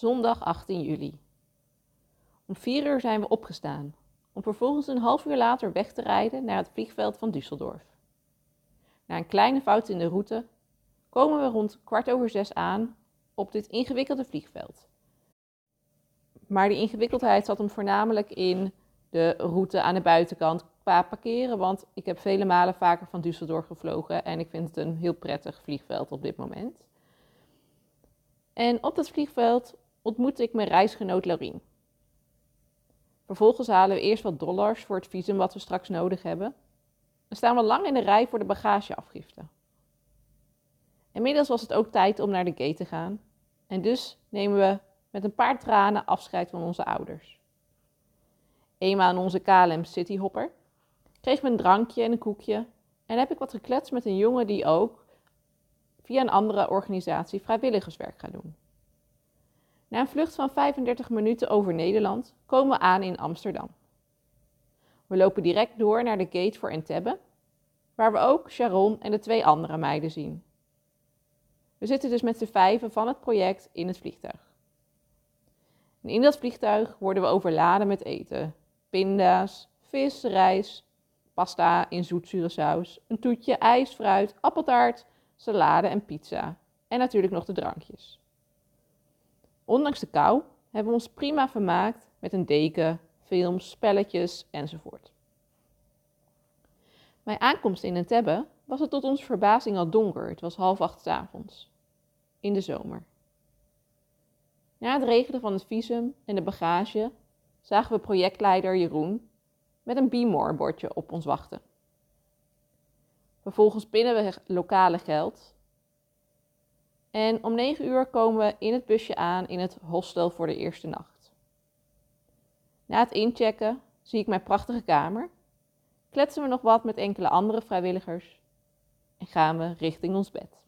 zondag 18 juli. Om 4 uur zijn we opgestaan, om vervolgens een half uur later weg te rijden naar het vliegveld van Düsseldorf. Na een kleine fout in de route komen we rond kwart over zes aan op dit ingewikkelde vliegveld. Maar die ingewikkeldheid zat hem voornamelijk in de route aan de buitenkant qua parkeren, want ik heb vele malen vaker van Düsseldorf gevlogen en ik vind het een heel prettig vliegveld op dit moment. En op dat vliegveld ontmoette ik mijn reisgenoot Laurien. Vervolgens halen we eerst wat dollars voor het visum wat we straks nodig hebben. En staan we lang in de rij voor de bagageafgifte. Inmiddels was het ook tijd om naar de gate te gaan. En dus nemen we met een paar tranen afscheid van onze ouders. Eenmaal in onze KLM Cityhopper kreeg me een drankje en een koekje en heb ik wat gekletst met een jongen die ook via een andere organisatie vrijwilligerswerk gaat doen. Na een vlucht van 35 minuten over Nederland komen we aan in Amsterdam. We lopen direct door naar de gate voor Entebbe, waar we ook Sharon en de twee andere meiden zien. We zitten dus met z'n vijven van het project in het vliegtuig. In dat vliegtuig worden we overladen met eten. Pinda's, vis, rijst, pasta in zoetzure saus, een toetje, ijs, fruit, appeltaart, salade en pizza. En natuurlijk nog de drankjes. Ondanks de kou hebben we ons prima vermaakt met een deken, films, spelletjes enzovoort. Mijn aankomst in Entebbe was het tot onze verbazing al donker. Het was half acht avonds. In de zomer. Na het regelen van het visum en de bagage zagen we projectleider Jeroen met een Be bordje op ons wachten. Vervolgens pinnen we lokale geld. En om 9 uur komen we in het busje aan in het hostel voor de eerste nacht. Na het inchecken zie ik mijn prachtige kamer, kletsen we nog wat met enkele andere vrijwilligers en gaan we richting ons bed.